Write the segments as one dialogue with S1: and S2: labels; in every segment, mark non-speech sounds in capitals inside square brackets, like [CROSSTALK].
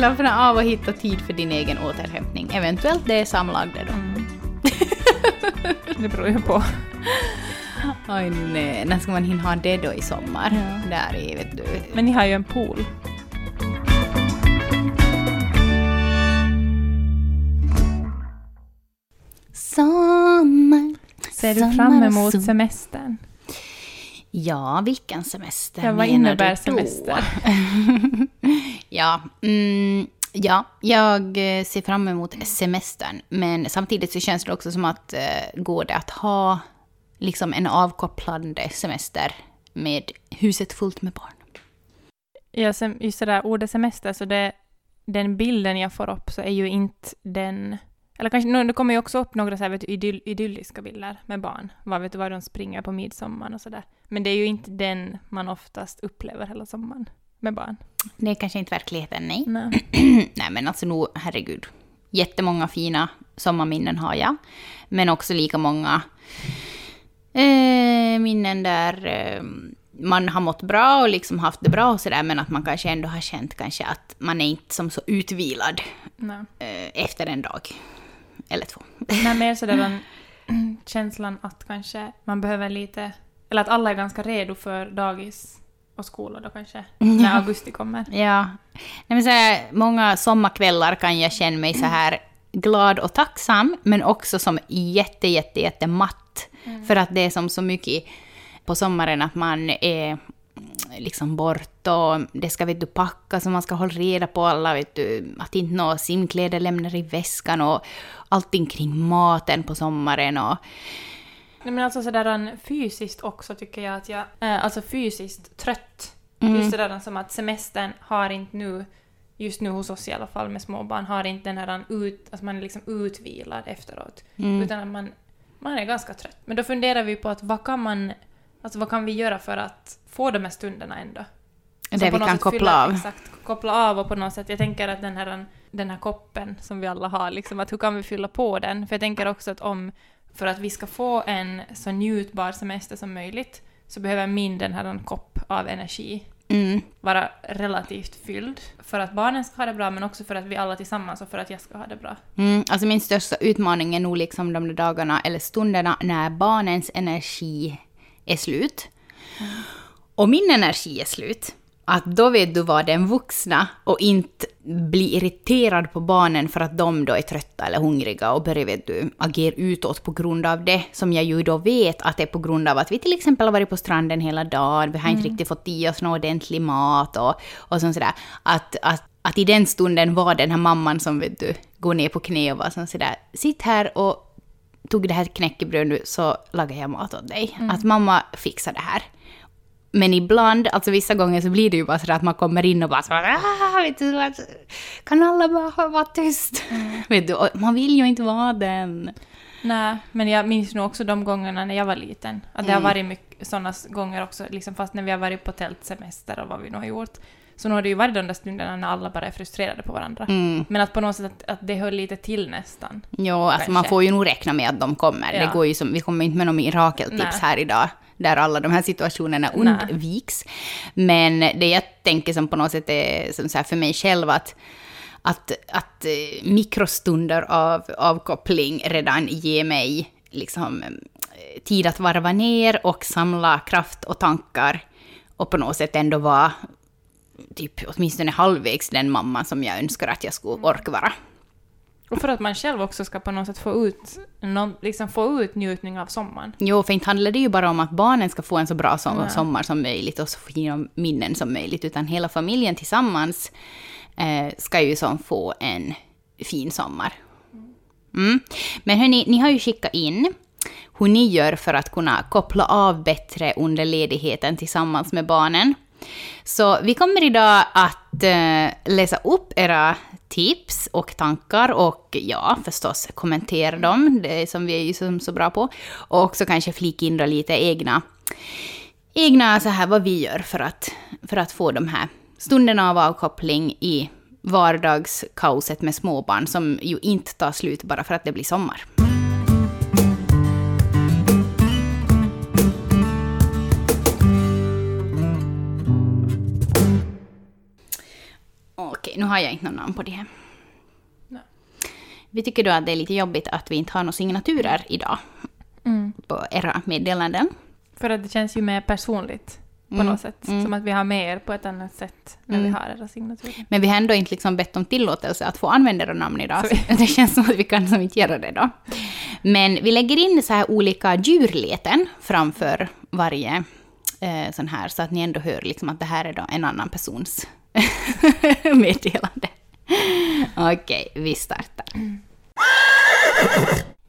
S1: Slappna av och hitta tid för din egen återhämtning. Eventuellt det är samlagda då.
S2: Mm. [LAUGHS] det beror ju på.
S1: Oj nej, när ska man hinna ha det då i sommar?
S2: Ja.
S1: Där i, vet du.
S2: Men ni har ju en pool.
S1: Sommar.
S2: Ser du
S1: sommar
S2: fram emot
S1: sol.
S2: semestern?
S1: Ja, vilken semester
S2: Ja, vad innebär
S1: då?
S2: semester? [LAUGHS]
S1: ja, mm, ja, jag eh, ser fram emot semestern. Men samtidigt så känns det också som att eh, går det att ha liksom en avkopplande semester med huset fullt med barn.
S2: Ja, sem- just det där ordet semester, så det, den bilden jag får upp så är ju inte den... Eller kanske, det kommer ju också upp några så här, vet du, idyll, idylliska bilder med barn. Vad vet du, var de springer på midsommar och sådär. Men det är ju inte den man oftast upplever hela sommaren med barn.
S1: Det är kanske inte verkligheten, nej.
S2: Nej. [CLEARS THROAT]
S1: nej men alltså nog, herregud. Jättemånga fina sommarminnen har jag. Men också lika många eh, minnen där eh, man har mått bra och liksom haft det bra och sådär. Men att man kanske ändå har känt kanske att man är inte som så utvilad eh, efter en dag. Eller två. [LAUGHS]
S2: Nej, mer sådär den [CLEARS THROAT] känslan att kanske man behöver lite... Eller att alla är ganska redo för dagis och skola då kanske, [LAUGHS] när augusti kommer.
S1: Ja. Nej, men så här, många sommarkvällar kan jag känna mig så här glad och tacksam, men också som jätte, jätte, jätte matt. För att det är som så mycket på sommaren att man är liksom bort och det ska vet du, packas och man ska hålla reda på alla, vet du, att inte några simkläder lämnar i väskan och allting kring maten på sommaren och
S2: Nej, men alltså sådär fysiskt också tycker jag att jag... Eh, alltså fysiskt trött.
S1: Mm.
S2: Just det där som att semestern har inte nu, just nu hos oss i alla fall med småbarn, har inte den här ut... Alltså man är liksom utvilad efteråt.
S1: Mm.
S2: Utan att man, man är ganska trött. Men då funderar vi på att vad kan man... Alltså vad kan vi göra för att få de här stunderna ändå?
S1: Där
S2: på
S1: vi kan koppla
S2: fylla-
S1: av.
S2: Exakt, koppla av och på något sätt. Jag tänker att den här, den här koppen som vi alla har, liksom, att hur kan vi fylla på den? För jag tänker också att om, för att vi ska få en så njutbar semester som möjligt, så behöver min den här kopp av energi
S1: Mm.
S2: vara relativt fylld. För att barnen ska ha det bra, men också för att vi alla tillsammans och för att jag ska ha det bra.
S1: Mm, alltså min största utmaning är nog liksom de där dagarna eller stunderna när barnens energi är slut. Och min energi är slut. Att då vet du vad den vuxna och inte bli irriterad på barnen för att de då är trötta eller hungriga och börjar vet du, agera utåt på grund av det. Som jag ju då vet att det är på grund av att vi till exempel har varit på stranden hela dagen, vi har inte riktigt fått i oss någon ordentlig mat och, och sånt sådär. Att, att, att i den stunden var den här mamman som vet du, går ner på knä och var sådär, sitt här och tog det här knäckebröd nu så lagar jag mat åt dig. Att mamma fixar det här. Men ibland, alltså vissa gånger så blir det ju bara så att man kommer in och bara så ah, vet du, kan alla bara vara tyst? Vet du, man vill ju inte vara den.
S2: Nej, men jag minns nog också de gångerna när jag var liten. Att det har
S1: Mm.
S2: varit mycket sådana gånger också, liksom fast när vi har varit på tältsemester och vad vi nu har gjort. Så nu har det ju varit de där stunderna när alla bara är frustrerade på varandra.
S1: Mm.
S2: Men att på något sätt att, att det höll lite till nästan.
S1: Jo, alltså
S2: Kanske.
S1: man får ju nog räkna med att de kommer.
S2: Ja.
S1: Det går ju som, vi kommer inte med några mirakeltips
S2: Nej.
S1: här idag, där alla de här situationerna
S2: Nej.
S1: undviks. Men det jag tänker som på något sätt är som så för mig själv att att, att eh, mikrostunder av avkoppling redan ger mig liksom eh, tid att varva ner och samla kraft och tankar och på något sätt ändå vara typ åtminstone halvvägs den mamma som jag önskar att jag skulle orka vara.
S2: Och för att man själv också ska på något sätt få ut, någon, liksom få ut njutning av sommaren.
S1: Jo, för inte handlar det ju bara om att barnen ska få en så bra som,
S2: Nej.
S1: sommar som möjligt och så fina minnen som möjligt, utan hela familjen tillsammans eh, ska ju som få en fin sommar. Mm. Men hörni, ni har ju skickat in hur ni gör för att kunna koppla av bättre under ledigheten tillsammans med barnen. Så vi kommer idag att eh, läsa upp era tips och tankar och ja, förstås kommentera dem, det som vi är ju så bra på. Och också kanske flika in då lite egna, egna så här vad vi gör för att, för att få de här stunderna av avkoppling i vardagskaoset med småbarn som ju inte tar slut bara för att det blir sommar. Nu har jag inte någon namn på det här.
S2: Nej.
S1: Vi tycker då att det är lite jobbigt att vi inte har några signaturer idag
S2: Mm.
S1: på era meddelanden.
S2: För att det känns ju mer personligt på
S1: Mm,
S2: något sätt.
S1: mm.
S2: Som att vi har med er på ett annat sätt när
S1: Mm.
S2: vi har era signaturer.
S1: Men vi har ändå inte liksom bett om tillåtelse att få använda era namn idag.
S2: Så- [LAUGHS]
S1: det känns som att vi kan som inte göra det då. Men vi lägger in så här olika djurleten framför varje eh, sån här. Så att ni ändå hör liksom att det här är då en annan persons [LAUGHS] meddelande. Okej, vi startar.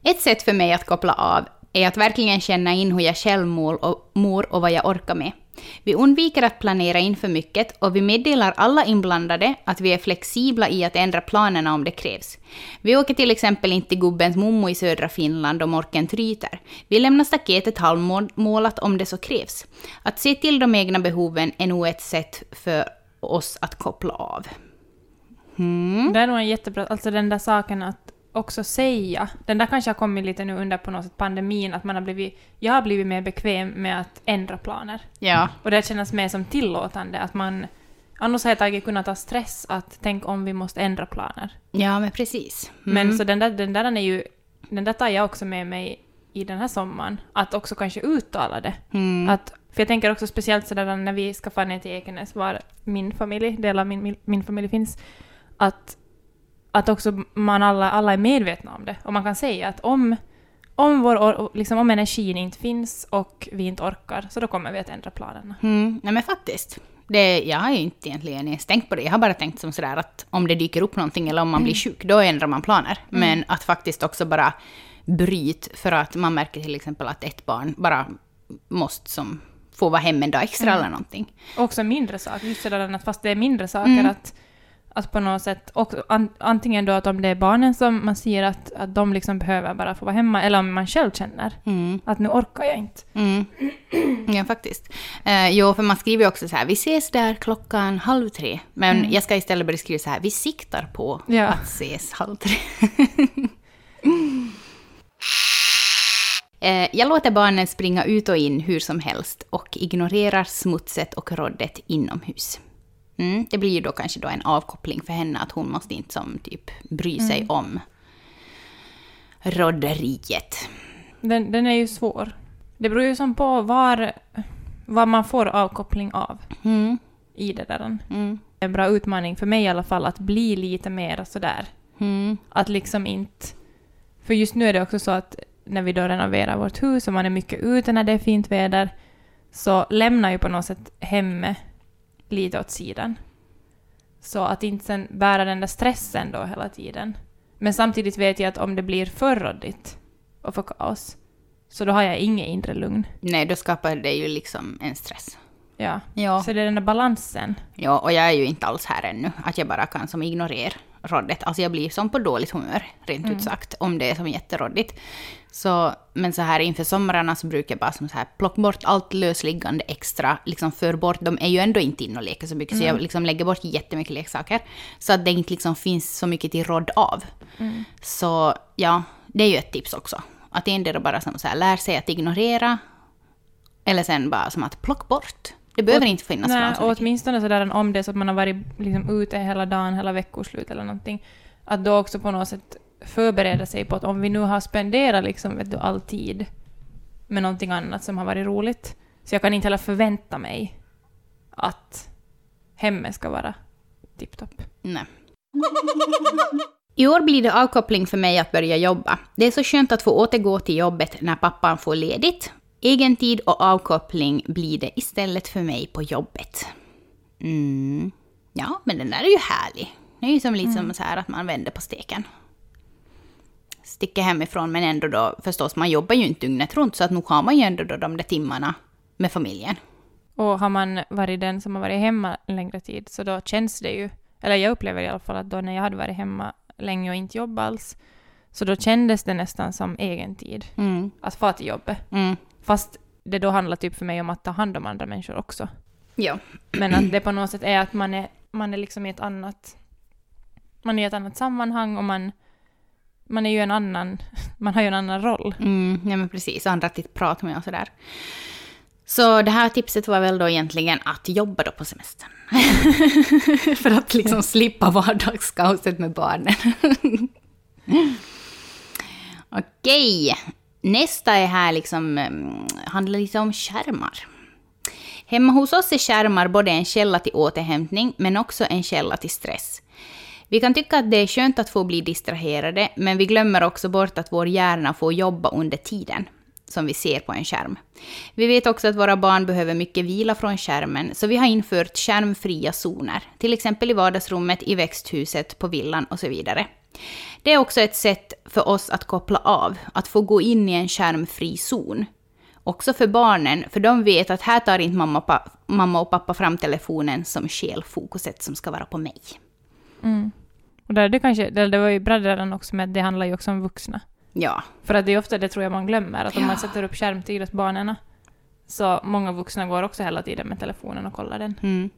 S1: Ett sätt för mig att koppla av är att verkligen känna in hur jag själv mår och, mår och vad jag orkar med. Vi undviker att planera in för mycket och vi meddelar alla inblandade att vi är flexibla i att ändra planerna om det krävs. Vi åker till exempel inte till gubbens mommo i södra Finland om orken tryter. Vi lämnar staketet halvmålat om det så krävs. Att se till de egna behoven är nog ett sätt för oss att koppla av. Mm.
S2: Det är nog en jättebra, alltså den där saken att också säga, den där kanske har kommit lite nu under på något sätt pandemin, att man har blivit, jag har blivit mer bekväm med att ändra planer.
S1: Ja.
S2: Och det känns mer som tillåtande, att man, annars har jag tagit kunnat ta stress att tänk om vi måste ändra planer.
S1: ja, men precis. Mm.
S2: Men så den där, den där är ju, den där tar jag också med mig i den här sommaren, att också kanske uttala det.
S1: Mm.
S2: Att, för jag tänker också speciellt sådär när vi ska fara ner till Ekenäs, var min familj, del av min, min, familj finns, att, att också man alla, alla är medvetna om det. Och man kan säga att om, om, vår, liksom, om energin inte finns och vi inte orkar, så då kommer vi att ändra planerna.
S1: Mm, nej men faktiskt. Det, jag har ju inte egentligen ens tänkt på det. Jag har bara tänkt som sådär att om det dyker upp någonting eller om man blir sjuk, då ändrar man planer. Men att faktiskt också bara bryt för att man märker till exempel att ett barn bara måste som få vara hemma en dag extra eller någonting.
S2: Också mindre saker, just sådär att fast det är mindre saker att, att på något sätt, och an, antingen då att om det är barnen som man ser att, att de liksom behöver bara få vara hemma, eller om man själv känner
S1: Mm.
S2: att nu orkar jag inte.
S1: Mm. Ja, faktiskt. Eh, jo, för man skriver ju också så här, vi ses där klockan halv tre. Men jag ska istället börja skriva så här, vi siktar på
S2: Ja.
S1: att ses halv tre. [LAUGHS] Eh, Jag låter barnen springa ut och in hur som helst och ignorerar smutset och roddet inomhus. Mm, det blir ju då kanske då en avkoppling för henne att hon måste inte som typ bry sig om rodderiet.
S2: Den, den är ju svår. Det beror ju som på var, vad man får avkoppling av
S1: Mm,
S2: i det där.
S1: mm,
S2: En bra utmaning för mig i alla fall att bli lite mer sådär.
S1: mm,
S2: Att liksom inte... För just nu är det också så att när vi då renoverar vårt hus och man är mycket ute när det är fint väder så lämnar ju på något sätt hemmet lite åt sidan. Så att inte sen bära den där stressen då hela tiden. Men samtidigt vet jag att om det blir för råddigt och för kaos så då har jag inget inre lugn.
S1: Nej, då skapar det ju liksom en stress.
S2: Ja.
S1: Ja.
S2: Så det är den där balansen.
S1: ja, och jag är ju inte alls här ännu. Att jag bara kan som ignorera rådet. Alltså jag blir som på dåligt humör, rent ut sagt, om det är som jätteråddigt. Så, men så här inför somrarna så brukar jag bara som så här plocka bort allt lösliggande extra, liksom för bort. De är ju ändå inte inne och leker så mycket, så jag liksom lägger bort jättemycket leksaker. Så att det inte liksom finns så mycket till råd av. Så ja, det är ju ett tips också. Att endera bara som så här, lär sig att ignorera, eller sen bara som att plocka bort. Det behöver
S2: Och-
S1: inte finnas
S2: Nej,
S1: fram så
S2: och
S1: mycket.
S2: åtminstone sådär om det är så att man har varit liksom ute hela dagen, hela veckoslut eller någonting, att då också på något sätt förbereda sig på att om vi nu har spenderat liksom, vet du, all tid med någonting annat som har varit roligt, så jag kan inte heller förvänta mig att hemmet ska vara tipptopp.
S1: Nej. I år blir det avkoppling för mig att börja jobba. Det är så skönt att få återgå till jobbet när pappan får ledigt. Egen tid och avkoppling blir det istället för mig på jobbet. Mm. Ja, men den där är ju härlig. Det är ju som lite som så här att man vänder på steken. Sticker hemifrån men ändå då, förstås man jobbar ju inte dygnet runt så att nog har man ju ändå då de där timmarna med familjen.
S2: Och har man varit den som har varit hemma en längre tid, så då känns det ju, eller jag upplever i alla fall att då när jag hade varit hemma länge och inte jobbat alls, så då kändes det nästan som egen tid
S1: Mm.
S2: att få till jobbet.
S1: Mm.
S2: Fast det då handlar typ för mig om att ta hand om andra människor också.
S1: Ja.
S2: Men att det på något sätt är att man är, man är liksom i ett annat... Man är i ett annat sammanhang och man... Man är ju en annan... [LAUGHS] Man har ju en annan roll.
S1: Mm, ja men precis, andra att prata med och sådär. Så det här tipset var väl då egentligen att jobba då på semestern. [LAUGHS] För att liksom slippa vardagskaoset med barnen. [LAUGHS] Okej, nästa är här liksom, mm, handlar lite om skärmar. Hemma hos oss är skärmar både en källa till återhämtning men också en källa till stress. Vi kan tycka att det är skönt att få bli distraherade, men vi glömmer också bort att vår hjärna får jobba under tiden som vi ser på en skärm. Vi vet också att våra barn behöver mycket vila från skärmen, så vi har infört skärmfria zoner, till exempel i vardagsrummet, i växthuset, på villan och så vidare. Det är också ett sätt för oss att koppla av, att få gå in i en skärmfri zon. Också för barnen, för de vet att här tar inte mamma och, pappa, mamma och pappa fram telefonen som skäl fokuset som ska vara på mig.
S2: Mm. Och där, det, kanske, det, det var ju bra redan också med att det handlar ju också om vuxna.
S1: Ja.
S2: För att det är ofta det tror jag man glömmer, att om
S1: Ja.
S2: man sätter upp skärmtid åt barnen så många vuxna går också hela tiden med telefonen och kollar den.
S1: Mm.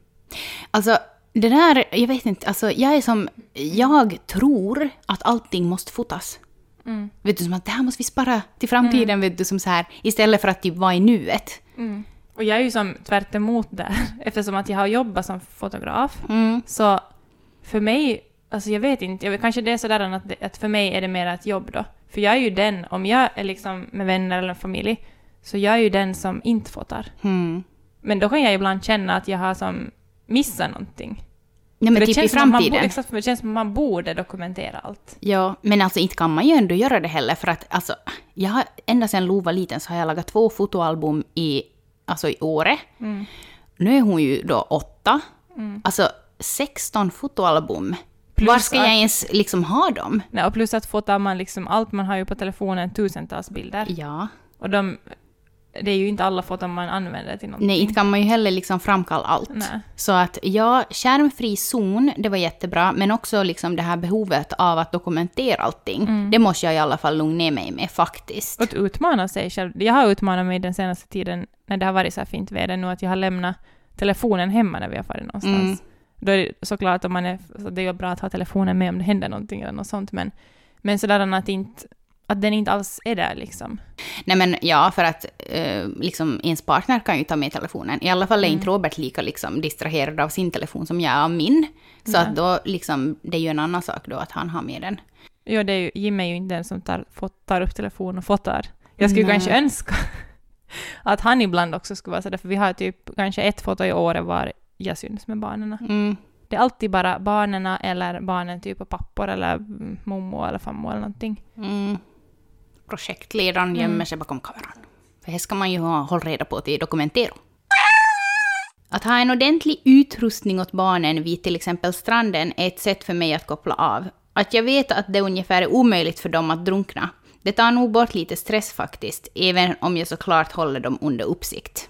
S1: Alltså, det där, jag vet inte, alltså jag är som, jag tror att allting måste fotas.
S2: Mm.
S1: Vet du, som att det här måste vi spara till framtiden, vet du, som så här, istället för att typ vara i nuet.
S2: Mm. Och jag är ju som tvärt emot där, [LAUGHS] eftersom att jag har jobbat som fotograf.
S1: Mm.
S2: Så för mig, alltså jag vet inte, jag kanske det är sådär att, det, att för mig är det mer ett jobb då. För jag är ju den, om jag är liksom med vänner eller familj, så jag är ju den som inte fotar.
S1: Mm.
S2: Men då kan jag ibland känna att jag har som missat någonting.
S1: Nej, men
S2: För det
S1: typ i
S2: att man
S1: framtiden.
S2: Exakt, för det känns som man borde dokumentera allt.
S1: Ja, men alltså inte kan man ju ändå göra det heller för att alltså, jag har, ända sedan Lo var liten så har jag lagat två fotoalbum i, alltså i Åre.
S2: Mm.
S1: Nu är hon ju då åtta.
S2: Mm.
S1: Alltså 16 fotoalbum.
S2: Plus
S1: Var ska jag
S2: att-
S1: ens liksom ha dem?
S2: Nej, och plus att fotar man liksom allt, man har ju på telefonen tusentals bilder.
S1: Ja.
S2: Och de, det är ju inte alla foton man använder till någonting.
S1: Nej, inte kan man ju heller liksom framkalla allt.
S2: Nej.
S1: Så att ja, skärmfri zon, det var jättebra, men också liksom det här behovet av att dokumentera allting.
S2: Mm.
S1: Det måste jag i alla fall lugna ner mig med faktiskt.
S2: Att utmana sig själv. Jag har utmanat mig den senaste tiden, när det har varit så här fint väder nu, att jag har lämnat telefonen hemma när vi har farit någonstans.
S1: Mm.
S2: Då är det såklart om man är, det är bra att ha telefonen med om det händer någonting eller något sånt, men, men sådär att, inte, att den inte alls är där liksom.
S1: Nej men ja, för att eh, liksom ens partner kan ju ta med telefonen. I alla fall är inte Robert lika liksom distraherad av sin telefon som jag är av min. Så
S2: Nej.
S1: att då liksom, det är ju en annan sak då att han har med den.
S2: Jo, det är ju, Jim är ju inte den som tar, tar upp telefonen och fotar. Jag skulle
S1: Nej.
S2: kanske önska [LAUGHS] att han ibland också skulle vara sådär, för vi har typ kanske ett foto i året var jag syns med barnen.
S1: Mm.
S2: Det är alltid bara barnen eller barnen typ och pappor eller mm, mommo eller fammo eller någonting.
S1: Mm. Projektledaren
S2: Mm.
S1: gömmer sig bakom kameran. För det ska man ju ha, hålla reda på till dokumentera. Att ha en ordentlig utrustning åt barnen vid till exempel stranden är ett sätt för mig att koppla av. Att jag vet att det ungefär är omöjligt för dem att drunkna. Det tar nog bort lite stress faktiskt, även om jag såklart håller dem under uppsikt.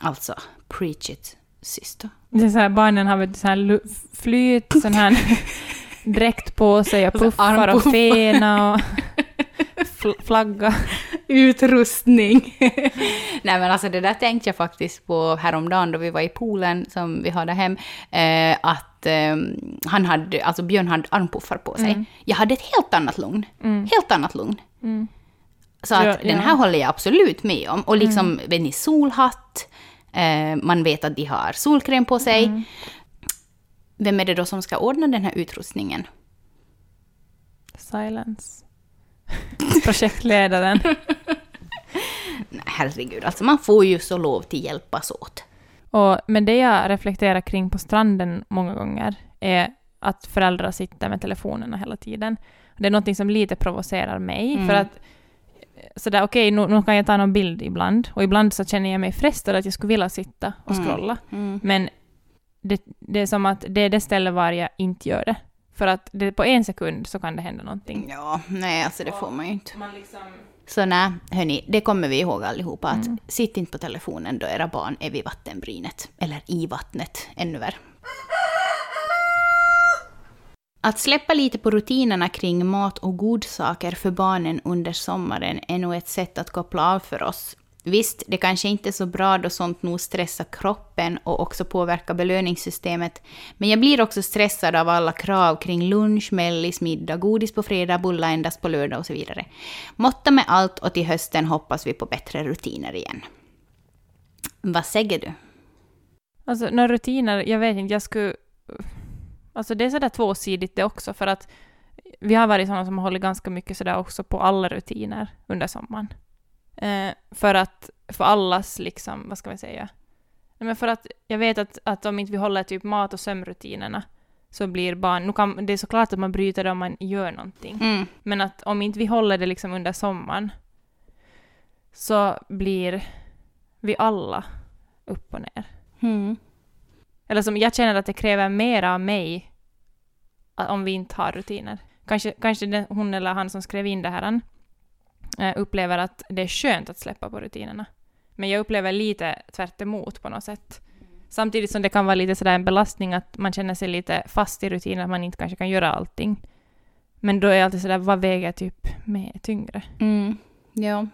S1: Alltså, preach it, syster.
S2: Det är så här, barnen har du, så här flyt, sån här [LAUGHS] dräkt på sig och puffar och fena och [LAUGHS] flagga.
S1: Utrustning! [LAUGHS] Nej men alltså det där tänkte jag faktiskt på häromdagen då vi var i poolen som vi hade hem. Eh, att eh, han hade, alltså Björn hade armpuffar på sig.
S2: Mm.
S1: Jag hade ett helt annat lugn.
S2: Mm.
S1: Helt annat lugn.
S2: Mm.
S1: Så att
S2: Ja,
S1: den
S2: ja. Mm.
S1: här håller jag absolut med om. Och liksom, vet ni, solhatt. Eh, man vet att de har solkräm på sig.
S2: Mm.
S1: Vem är det då som ska ordna den här utrustningen?
S2: Silence. [LAUGHS] Projektledaren.
S1: Nej, [LAUGHS] herregud, alltså man får ju så lov till hjälpas åt.
S2: Och, men det jag reflekterar kring på stranden många gånger är att föräldrar sitter med telefonerna hela tiden. Det är något som lite provocerar mig,
S1: Mm.
S2: för att sådär okej, nu, nu kan jag ta någon bild ibland, och ibland så känner jag mig frestad att jag skulle vilja sitta och
S1: Mm.
S2: scrolla.
S1: Mm.
S2: Men det, det är som att det är det ställe var jag inte gör det. För att det, på en sekund så kan det hända någonting.
S1: Ja, nej alltså det får man ju inte.
S2: Man liksom...
S1: Så nej, hörni, det kommer vi ihåg allihopa att
S2: Mm.
S1: sitt inte på telefonen då era barn är vid vattenbrynet. Eller i vattnet, ännu värre. Att släppa lite på rutinerna kring mat och godsaker för barnen under sommaren är nog ett sätt att koppla av för oss. Visst, det kanske inte är så bra då sånt nog stressar kroppen och också påverkar belöningssystemet, men jag blir också stressad av alla krav kring lunch, mellis, middag, godis på fredag, bullar endast på lördag och så vidare. Måtta med allt och till hösten hoppas vi på bättre rutiner igen. Vad säger du?
S2: Alltså några rutiner, jag vet inte, jag skulle... Alltså det är sådär tvåsidigt det också för att vi har varit sådana som har hållit ganska mycket sådär också på alla rutiner under sommaren. Eh, för att, för allas liksom, vad ska man säga? Nej, men för att jag vet att, att om inte vi håller typ mat och sömnrutinerna så blir barn, nu kan, det är såklart att man bryter det om man gör någonting,
S1: Mm.
S2: men att om inte vi håller det liksom under sommaren så blir vi alla upp och ner.
S1: Mm.
S2: Eller som jag känner att det kräver mer av mig om vi inte har rutiner. Kanske, kanske hon eller han som skrev in det här upplever att det är skönt att släppa på rutinerna. Men jag upplever lite tvärt emot på något sätt. Samtidigt som det kan vara lite sådär en belastning att man känner sig lite fast i rutiner, att man inte kanske kan göra allting. Men då är jag alltid sådär, vad väger typ med tyngre?
S1: Mm. Ja.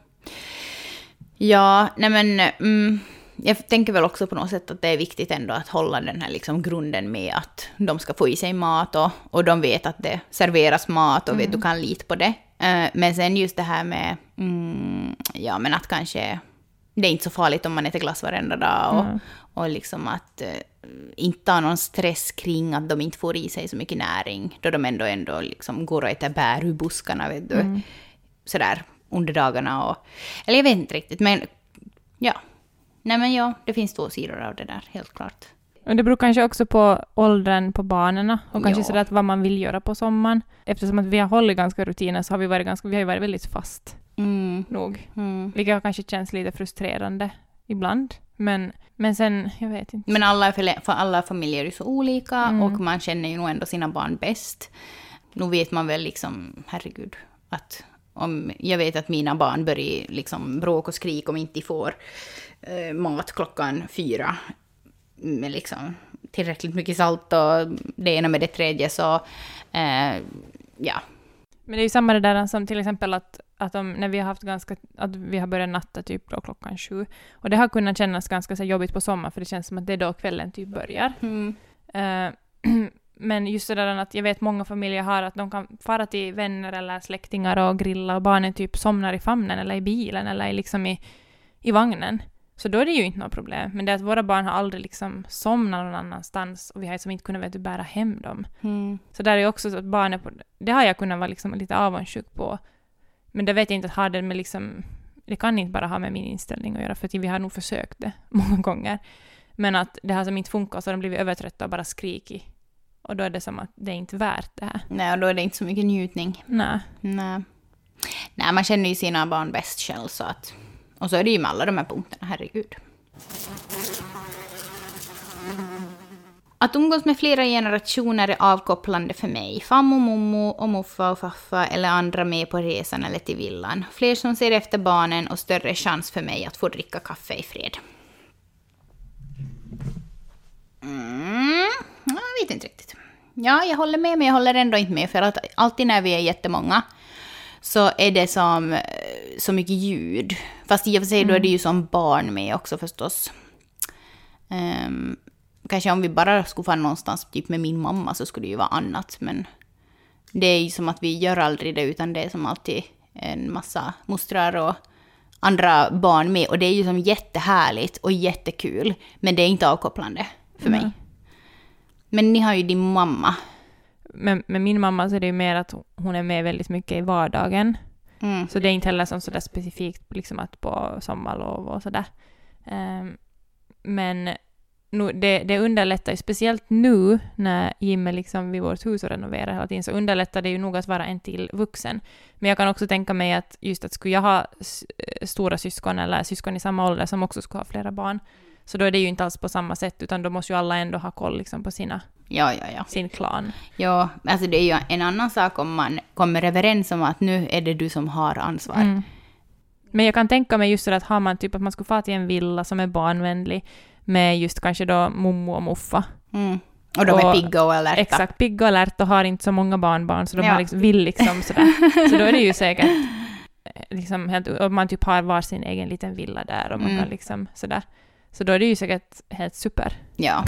S1: Ja, nej men... Mm, jag tänker väl också på något sätt att det är viktigt ändå att hålla den här liksom grunden med att de ska få i sig mat och, och de vet att det serveras mat och vet, du kan lita på det. Eh, men sen just det här med... Mm, ja, men att kanske... Det är inte så farligt om man äter glass varenda dag och,
S2: Mm.
S1: och liksom att eh, inte ha någon stress kring att de inte får i sig så mycket näring då de ändå, ändå liksom går och äter bär ur buskarna, vet du.
S2: Mm.
S1: Sådär under dagarna och... Eller jag vet inte riktigt, men ja. Nej men ja, det finns två sidor av det där, helt klart.
S2: Och det beror kanske också på åldern på barnen och kanske
S1: Ja.
S2: sådär att vad man vill göra på sommaren. Eftersom att vi har hållit ganska rutiner så har vi varit ganska, vi har varit väldigt fast
S1: Mm,
S2: nog.
S1: mm.
S2: Vilket kanske känns lite frustrerande ibland. Men, men sen, jag vet inte.
S1: Men alla, för, alla familjer är ju så olika
S2: Mm.
S1: och man känner ju nog ändå sina barn bäst. Nu vet man väl liksom, herregud, att om jag vet att mina barn börjar liksom bråka och skrika om inte de får eh, mat klockan fyra med liksom tillräckligt mycket salt och det ena med det tredje så eh, ja.
S2: Men det är ju samma det där som till exempel att, att om, när vi har haft ganska, att vi har börjat natta typ då klockan sju. Och det har kunnat kännas ganska så jobbigt på sommaren för det känns som att det är då kvällen typ börjar.
S1: Mm.
S2: Eh, [CLEARS THROAT] men just det där att jag vet många familjer har att de kan fara till vänner eller släktingar och grilla och barnen typ somnar i famnen eller i bilen eller liksom i, i vagnen. Så då är det ju inte något problem. Men det är att våra barn har aldrig liksom somnat någon annanstans och vi har liksom inte kunnat vet, bära hem dem.
S1: Mm.
S2: Så där är också så att barnen på, det har jag kunnat vara liksom lite avundsjuk på. Men det vet jag inte att ha det med liksom, det kan inte bara ha med min inställning att göra för att vi har nog försökt det [LAUGHS] många gånger. Men att det har som inte funkat så har de blivit övertrötta och bara skrikit. Och då är det som att det är inte värt det här.
S1: Nej, och då är det inte så mycket njutning.
S2: Nej.
S1: Nej. Nej, man känner ju sina barn bäst själv så att... Och så är det ju med alla de här punkterna, herregud. Att umgås med flera generationer är avkopplande för mig. Fammo, mommo och muffa och faffa eller andra med på resan eller till villan. Fler som ser efter barnen och större chans för mig att få dricka kaffe i fred. Mm, jag vet inte riktigt. Ja, jag håller med, men jag håller ändå inte med. För att alltid när vi är jättemånga så är det som eh, så mycket ljud. Fast i och för sig då är det ju som barn med också förstås. Ehm, kanske om vi bara skulle vara någonstans typ med min mamma så skulle det ju vara annat. Men det är ju som att vi gör aldrig det utan det är som alltid en massa mostrar och andra barn med. Och det är ju som jättehärligt och jättekul. Men det är inte avkopplande för mig. Men ni har ju din mamma.
S2: Men med min mamma så är det ju mer att hon är med väldigt mycket i vardagen.
S1: Mm.
S2: Så det är inte heller som sådär specifikt liksom att på sommarlov och sådär. Ehm, men nu, det, det underlättar ju, speciellt nu när Jim är liksom vid vårt hus och renoverar hela tiden, så underlättar det ju nog att vara en till vuxen. Men jag kan också tänka mig att just att skulle jag ha eh, stora syskon eller syskon i samma ålder som också skulle ha flera barn, så då är det ju inte alls på samma sätt, utan då måste ju alla ändå ha koll liksom på sina,
S1: Ja, ja, ja.
S2: sin klan.
S1: Ja, alltså det är ju en annan sak om man kommer överens om att nu är det du som har ansvar.
S2: Mm. Men jag kan tänka mig just så att har man typ att man skulle få till en villa som är barnvänlig med just kanske då mommo och muffa.
S1: Mm. Och de är
S2: Och-
S1: pigga och alerta.
S2: Exakt, pigga och alert och har inte så många barnbarn så de
S1: Ja.
S2: har liksom, vill liksom sådär. [LAUGHS] Så då är det ju säkert eh, liksom helt, och man typ har var sin egen liten villa där och man
S1: Mm.
S2: kan liksom sådär. Så då är det ju säkert helt super.
S1: Ja.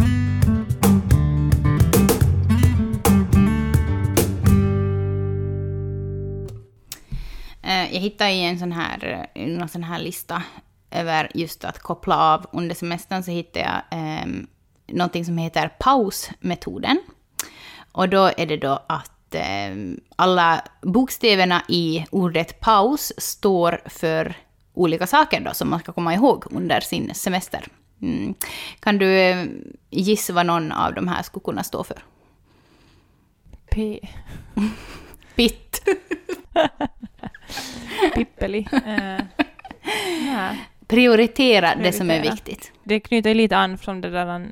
S1: Jag hittade i en sån här, någon sån här lista över just att koppla av under semestern så hittade jag eh, någonting som heter pausmetoden. Och då är det då att eh, alla bokstäverna i ordet paus står för olika saker då som man ska komma ihåg under sin semester. Mm. Kan du eh, gissa vad någon av de här skulle kunna stå för?
S2: P. [LAUGHS]
S1: Pitt. [LAUGHS]
S2: Pippeli. Eh, nej.
S1: Prioritera det som är
S2: Prioritera.
S1: viktigt.
S2: Det knyter lite an från det där eh,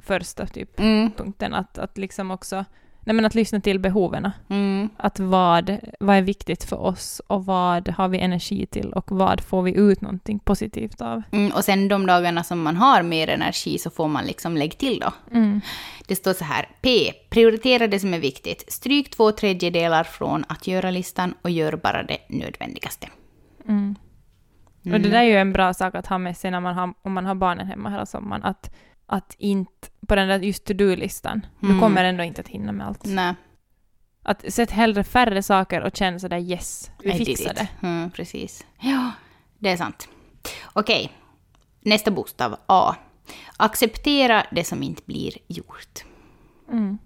S2: första typ
S1: Mm.
S2: punkten, att, att liksom också nej men att lyssna till behoven.
S1: Mm.
S2: Att vad, vad är viktigt för oss och vad har vi energi till och vad får vi ut någonting positivt av.
S1: Mm, och sen de dagarna som man har mer energi så får man liksom lägga till då.
S2: Mm.
S1: Det står så här. P. Prioritera det som är viktigt. Stryk två tredjedelar från att göra-listan och gör bara det nödvändigaste.
S2: Mm. Och det där är ju en bra sak att ha med sig när man har, om man har barnen hemma hela sommaren. Att, att inte, på den där just to-do-listan,
S1: Mm.
S2: du kommer ändå inte att hinna med allt.
S1: Nej,
S2: Att sätt hellre färre saker och känn sådär yes, vi
S1: I
S2: fixar det.
S1: Mm, precis. Ja, det är sant. Okej, nästa bokstav A. Acceptera det som inte blir gjort.
S2: Mm.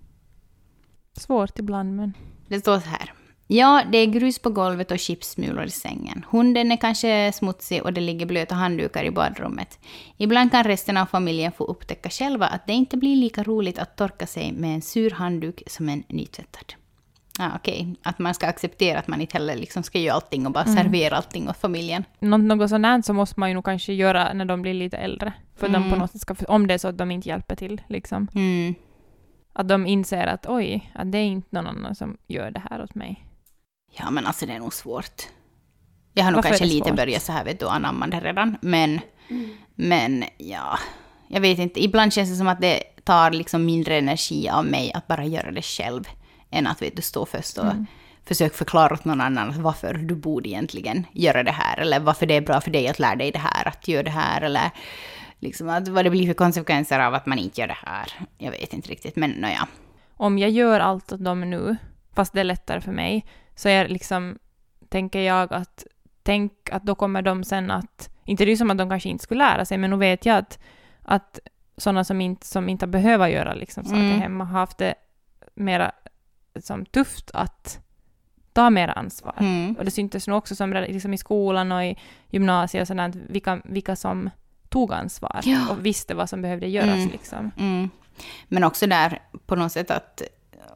S2: Svårt ibland men...
S1: Det står så här. Ja, det är grus på golvet och chipsmulor i sängen. Hunden är kanske smutsig och det ligger blöta handdukar i badrummet. Ibland kan resten av familjen få upptäcka själva att det inte blir lika roligt att torka sig med en sur handduk som en nytvättad. Ja, Okej, att man ska acceptera att man inte heller liksom ska göra allting och bara servera allting åt familjen.
S2: Nå- något sånt så måste man ju nog kanske göra när de blir lite äldre. För de
S1: Mm.
S2: på något sätt ska, om det är så att de inte hjälper till liksom.
S1: Mm.
S2: Att de inser att oj, att det är inte någon annan som gör det här åt mig.
S1: Ja, men alltså det är nog svårt. Jag har nog
S2: Varför
S1: kanske lite börjat så här, vet du, anamma det redan. Men, men ja, jag vet inte. Ibland känns det som att det tar liksom mindre energi av mig att bara göra det själv. Än att vet du, stå först och
S2: Mm.
S1: försöka förklara åt någon annan varför du borde egentligen göra det här. Eller varför det är bra för dig att lära dig det här, att göra det här. Eller liksom att vad det blir för konsekvenser av att man inte gör det här. Jag vet inte riktigt, men nåja.
S2: Om jag gör allt åt dem nu, fast det är lättare för mig, så är liksom, tänker jag att, tänk att då kommer de sen att, inte det är som att de kanske inte skulle lära sig, men nu vet jag att, att sådana som inte, som inte behövt göra liksom saker
S1: Mm.
S2: hemma har haft det mera som tufft att ta mera ansvar.
S1: Mm.
S2: Och det syntes nog också som liksom i skolan och i gymnasiet och sådant, vilka, vilka som tog ansvar
S1: Ja.
S2: och visste vad som behövde göras.
S1: Mm.
S2: Liksom.
S1: Mm. Men också där på något sätt att,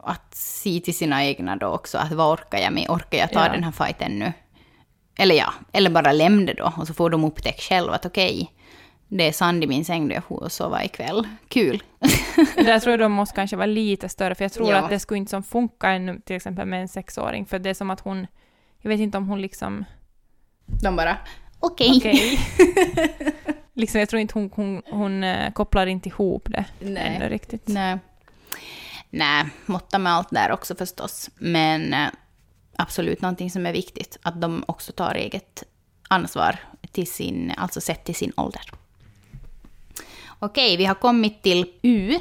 S1: att se till sina egna då också, att vad orkar jag med? Orkar jag ta
S2: Ja.
S1: den här fighten nu? Eller ja, eller bara lämna det då och så får de upptäcka själva att okej, det är sand i min säng då jag får och sova ikväll. Kul. [LAUGHS]
S2: Där tror jag de måste kanske vara lite större, för jag tror
S1: Ja.
S2: att det skulle inte som funka ännu, till exempel med en sexåring, för det är som att hon, jag vet inte om hon liksom,
S1: De bara, okej.
S2: okej. [LAUGHS] liksom, jag tror inte hon, hon, hon eh, kopplar inte ihop det
S1: Nej.
S2: ännu riktigt.
S1: Nej. Nej, måtta med allt där också förstås. Men eh, absolut någonting som är viktigt, att de också tar eget ansvar till sin, alltså sett till sin ålder. Okej, vi har kommit till U.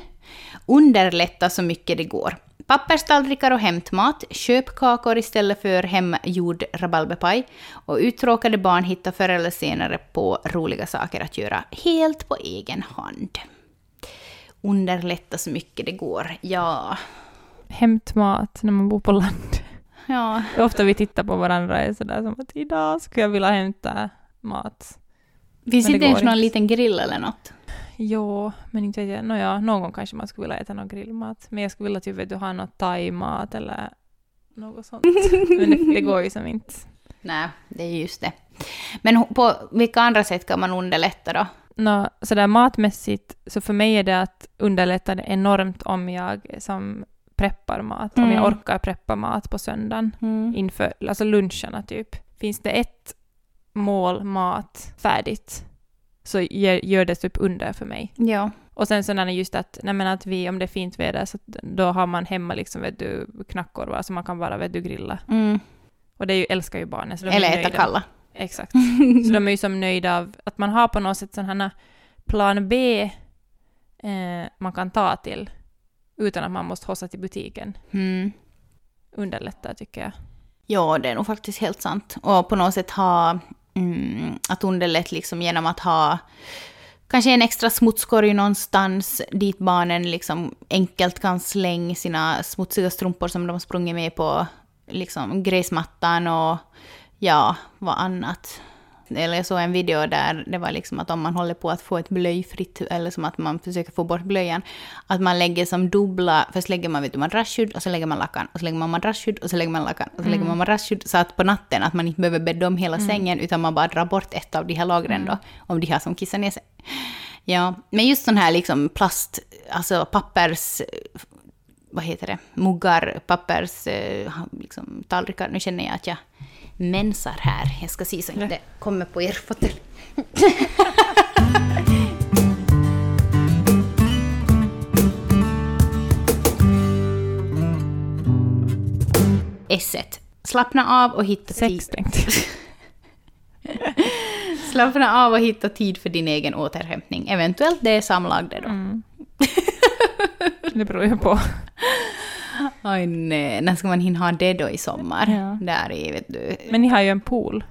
S1: Underlätta så mycket det går. Papperstallrikar och hämtmat, köp kakor istället för hemgjord rabalberpaj och uttråkade barn hittar förr eller senare på roliga saker att göra helt på egen hand. Underlätta så mycket det går. Ja,
S2: Hämtmat när man bor på land.
S1: ja,
S2: ofta vi tittar på varandra och är sådär som att idag skulle jag vilja hämta mat.
S1: Finns
S2: det
S1: inte ens någon liten grill eller något?
S2: Jo, men inte vet jag. Nåja, någon gång kanske man skulle vilja äta någon grillmat. Men jag skulle vilja typ vet du, ha något thai-mat eller något sånt. Men det, det går ju som inte. [LAUGHS]
S1: Nej, det är just det. Men på vilka andra sätt kan man underlätta då?
S2: Nå, sådär matmässigt, så för mig är det att underlätta det enormt om jag som preppar mat. Om
S1: Mm.
S2: jag orkar preppa mat på söndagen inför, alltså luncherna typ. Finns det ett mål mat färdigt så gör, gör det typ under för mig.
S1: Ja.
S2: Och sen så när det just att, nej men att vi, om det är fint väder, så då har man hemma liksom, vet du, knackkorvar så man kan bara, vet du, grilla.
S1: Mm.
S2: Och det är ju, älskar ju barnen. Så de
S1: Eller äta kalla.
S2: Exakt. [LAUGHS] Så de är ju som nöjda av att man har på något sätt sån här plan B eh, man kan ta till utan att man måste hossa till butiken.
S1: Mm.
S2: Underlättar tycker jag.
S1: Ja, det är nog faktiskt helt sant. Och på något sätt ha mm, att underlätta liksom genom att ha kanske en extra smutskorg någonstans dit barnen liksom enkelt kan slänga sina smutsiga strumpor som de sprungit med på liksom gräsmattan och ja, vad annat. Eller jag såg en video där det var liksom att om man håller på att få ett blöjfritt, eller som att man försöker få bort blöjan, att man lägger som dubbla, först lägger man vet du, madrassskydd och så lägger man lakan, och så lägger man madrassskydd och så lägger man lakan, och så lägger man madrassskydd, så att på natten att man inte behöver bädda om hela sängen, utan man bara drar bort ett av de här lagren då, om de har som kissar ner sig. Ja, men just sån här liksom plast, alltså pappers vad heter det, muggar, pappers, eh, liksom, tallrikar. Nu känner jag att jag mensar här. Jag ska se så att inte kommer på er fåtölj. [LAUGHS] S1. Slappna av och hitta tid.
S2: Sex jag. [LAUGHS]
S1: Slappna av och hitta tid för din egen återhämtning. Eventuellt det är samlagde då.
S2: Mm. [LAUGHS] Det beror ju på. [LAUGHS]
S1: Oj nej, när ska man hinna ha det då i sommar?
S2: Ja.
S1: Där i, vet du.
S2: Men ni har ju en pool.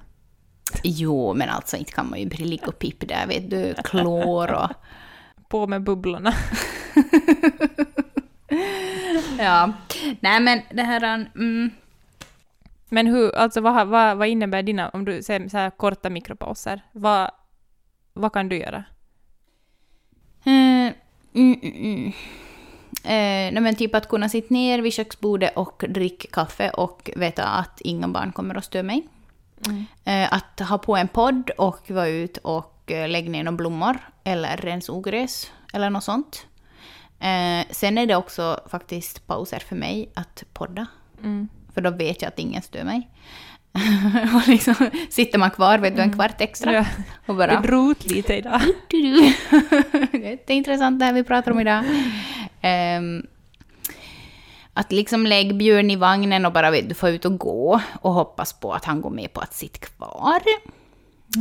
S1: Jo, men alltså inte kan man ju ligga och pippa där, vet du. Klor och... [LAUGHS]
S2: På med bubblorna. [LAUGHS]
S1: Ja. Nej men det här... Mm,
S2: Men hur, alltså vad, vad, vad innebär dina, om du säger så här korta mikropauser, vad, vad kan du göra?
S1: Eh, mm, mm, mm. Eh, nej men typ att kunna sitta ner vid köksbordet och dricka kaffe och veta att inga barn kommer att störa mig. Eh, att ha på en podd och vara ut och eh, lägga ner några blommor eller rensa ogräs eller något sånt. Eh, sen är det också faktiskt pauser för mig att podda.
S2: Mm.
S1: För då vet jag att ingen stör mig. [LAUGHS] och liksom sitter man kvar vet du, en kvart extra.
S2: Ja.
S1: Och bara...
S2: Det drog ut lite idag. [LAUGHS]
S1: Det är intressant det här vi pratar om idag. Ehm, att liksom lägga Björn i vagnen och bara vet, du få ut och gå och hoppas på att han går med på att sitta kvar.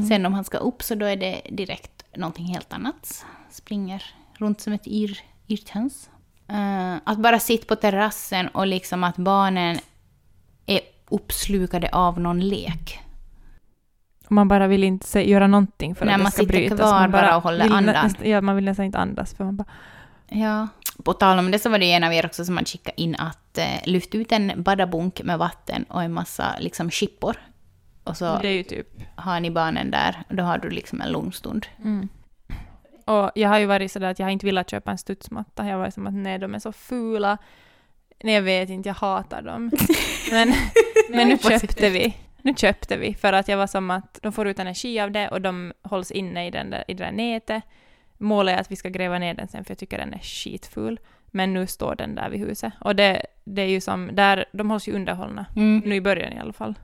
S1: Sen om han ska upp så då är det direkt någonting helt annat. Springer runt som ett yr, yrthöns. Eh, att bara sitta på terrassen och liksom att barnen uppslukade av någon lek.
S2: Man bara vill inte göra någonting för
S1: Nej,
S2: att det
S1: man
S2: ska
S1: sitter
S2: brytas.
S1: kvar
S2: man
S1: bara och håller andan.
S2: ja, man vill nästan inte andas för man bara...
S1: Ja. På tal om det så var det en av er också som hade skickat in att eh, lyft ut en badabunk med vatten och en massa liksom chippor. Och så
S2: Det är ju typ...
S1: har ni barnen där och då har du liksom en lugn stund.
S2: Mm. Och jag har ju varit sådär att jag har inte velat köpa en studsmatta. Jag var som att nej, de är så fula. Nej, jag vet inte, jag hatar dem. [LAUGHS] men, men nu köpte vi. Nu köpte vi för att jag var som att de får ut energi av det och de hålls inne i, den där, i det där nätet. Målet är att vi ska gräva ner den sen för jag tycker den är skitful. Men nu står den där vid huset. Och det, det är ju som, där, de hålls ju underhållna.
S1: Mm.
S2: Nu i början i alla fall.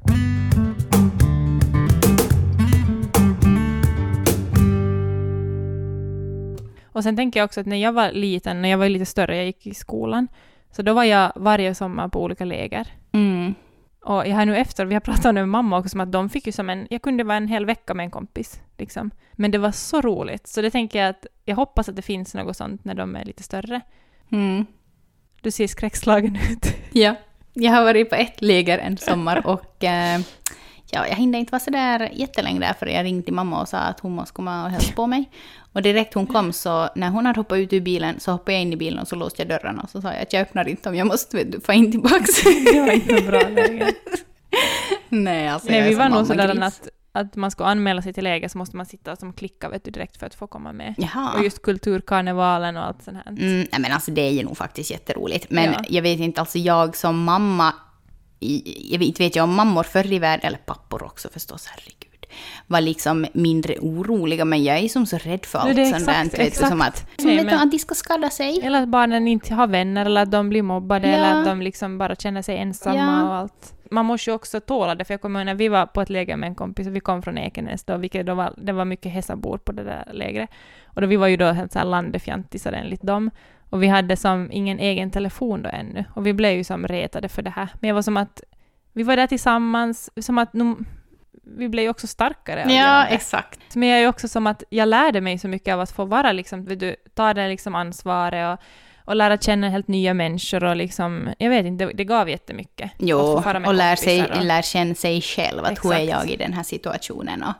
S2: Och sen tänker jag också att när jag var liten, när jag var lite större, jag gick i skolan, så då var jag varje sommar på olika läger.
S1: Mm.
S2: Och jag har nu efter, vi har pratat med mamma också, som att de fick ju som en, jag kunde vara en hel vecka med en kompis, liksom. Men det var så roligt, så det tänker jag att, jag hoppas att det finns något sånt när de är lite större.
S1: Mm.
S2: Du ser skräckslagen ut.
S1: Ja. Jag har varit på ett läger en sommar och eh, ja, jag hinner inte vara så där jättelänge där för jag ringde till mamma och sa att hon måste komma och hälsa på mig. Och direkt hon kom så när hon hade hoppat ut ur bilen så hoppade jag in i bilen och så låste jag dörrarna och så sa jag att jag öppnar inte om jag måste vet du, få in tillbaks. [LAUGHS]
S2: det var inte bra läge. [LAUGHS]
S1: Nej, alltså
S2: Nej,
S1: jag är
S2: vi var nog sådär att, att man ska anmäla sig till läger så måste man sitta som klicka vet du, direkt för att få komma med.
S1: Jaha.
S2: Och just kulturkarnevalen och allt sånt här.
S1: Mm, men alltså det är ju nog faktiskt jätteroligt. Men
S2: Ja.
S1: jag vet inte, alltså jag som mamma, i- jag vet, vet jag om mammor förr i världen, eller pappor också förstås, herregud, var liksom mindre oroliga. Men jag är som så rädd för allt sånt där.
S2: exakt,
S1: Som att, som
S2: Nej, men-
S1: att de ska skada sig.
S2: Eller att barnen inte har vänner, eller att de blir mobbade,
S1: Ja.
S2: eller att de liksom bara känner sig ensamma
S1: Ja.
S2: och allt. Man måste ju också tåla det, för jag kommer ihåg när vi var på ett läger med en kompis, och vi kom från Ekenäs då, vilket då var, det var mycket häsabor på det där lägret. Och då vi var ju då helt landefjantisar enligt dem. Och vi hade som ingen egen telefon då ännu. Och vi blev ju som retade för det här. Men jag var som att vi var där tillsammans, som att nu, vi blev ju också starkare det.
S1: exakt.
S2: Men jag är också som att jag lärde mig så mycket av att få vara liksom, du, ta det liksom ansvaret och, och lära känna helt nya människor och liksom, jag vet inte, det, det gav jättemycket.
S1: Jo, och lär, sig,
S2: och-
S1: lär känna sig själv, att hur är
S2: Exakt.
S1: jag i den här situationen? Och,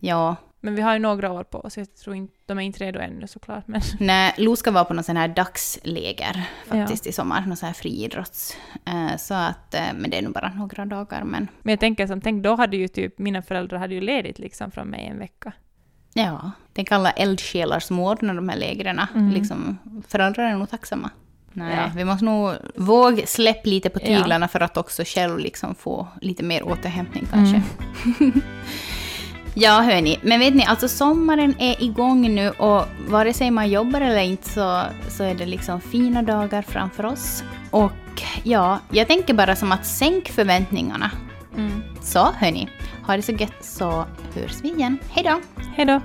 S1: ja,
S2: Men vi har ju några år på oss, jag tror inte, de är inte redo ännu såklart, men [LAUGHS]
S1: Nej, Lo ska vara på någon sån här dagsläger faktiskt i sommar, någon sån här friidrotts. Eh, Så att, eh, men det är nog bara några dagar, men
S2: Men jag tänker som, tänk då hade ju typ, mina föräldrar hade ju ledigt liksom från mig en vecka.
S1: ja. Tänk alla eldsjälar som ordnar de här lägren.
S2: Mm.
S1: Liksom, föräldrar är nog tacksamma. Nej,
S2: Ja.
S1: vi måste nog våga släppa lite på
S2: Ja.
S1: tyglarna för att också själv liksom få lite mer återhämtning kanske.
S2: Mm. [LAUGHS]
S1: Ja, hörni. Men vet ni, alltså sommaren är igång nu och vare sig man jobbar eller inte så, så är det liksom fina dagar framför oss. Och ja, jag tänker bara som att sänk förväntningarna.
S2: Mm.
S1: Så hörni, ha det så gött så hörs vi igen. Hej då!
S2: Hej då!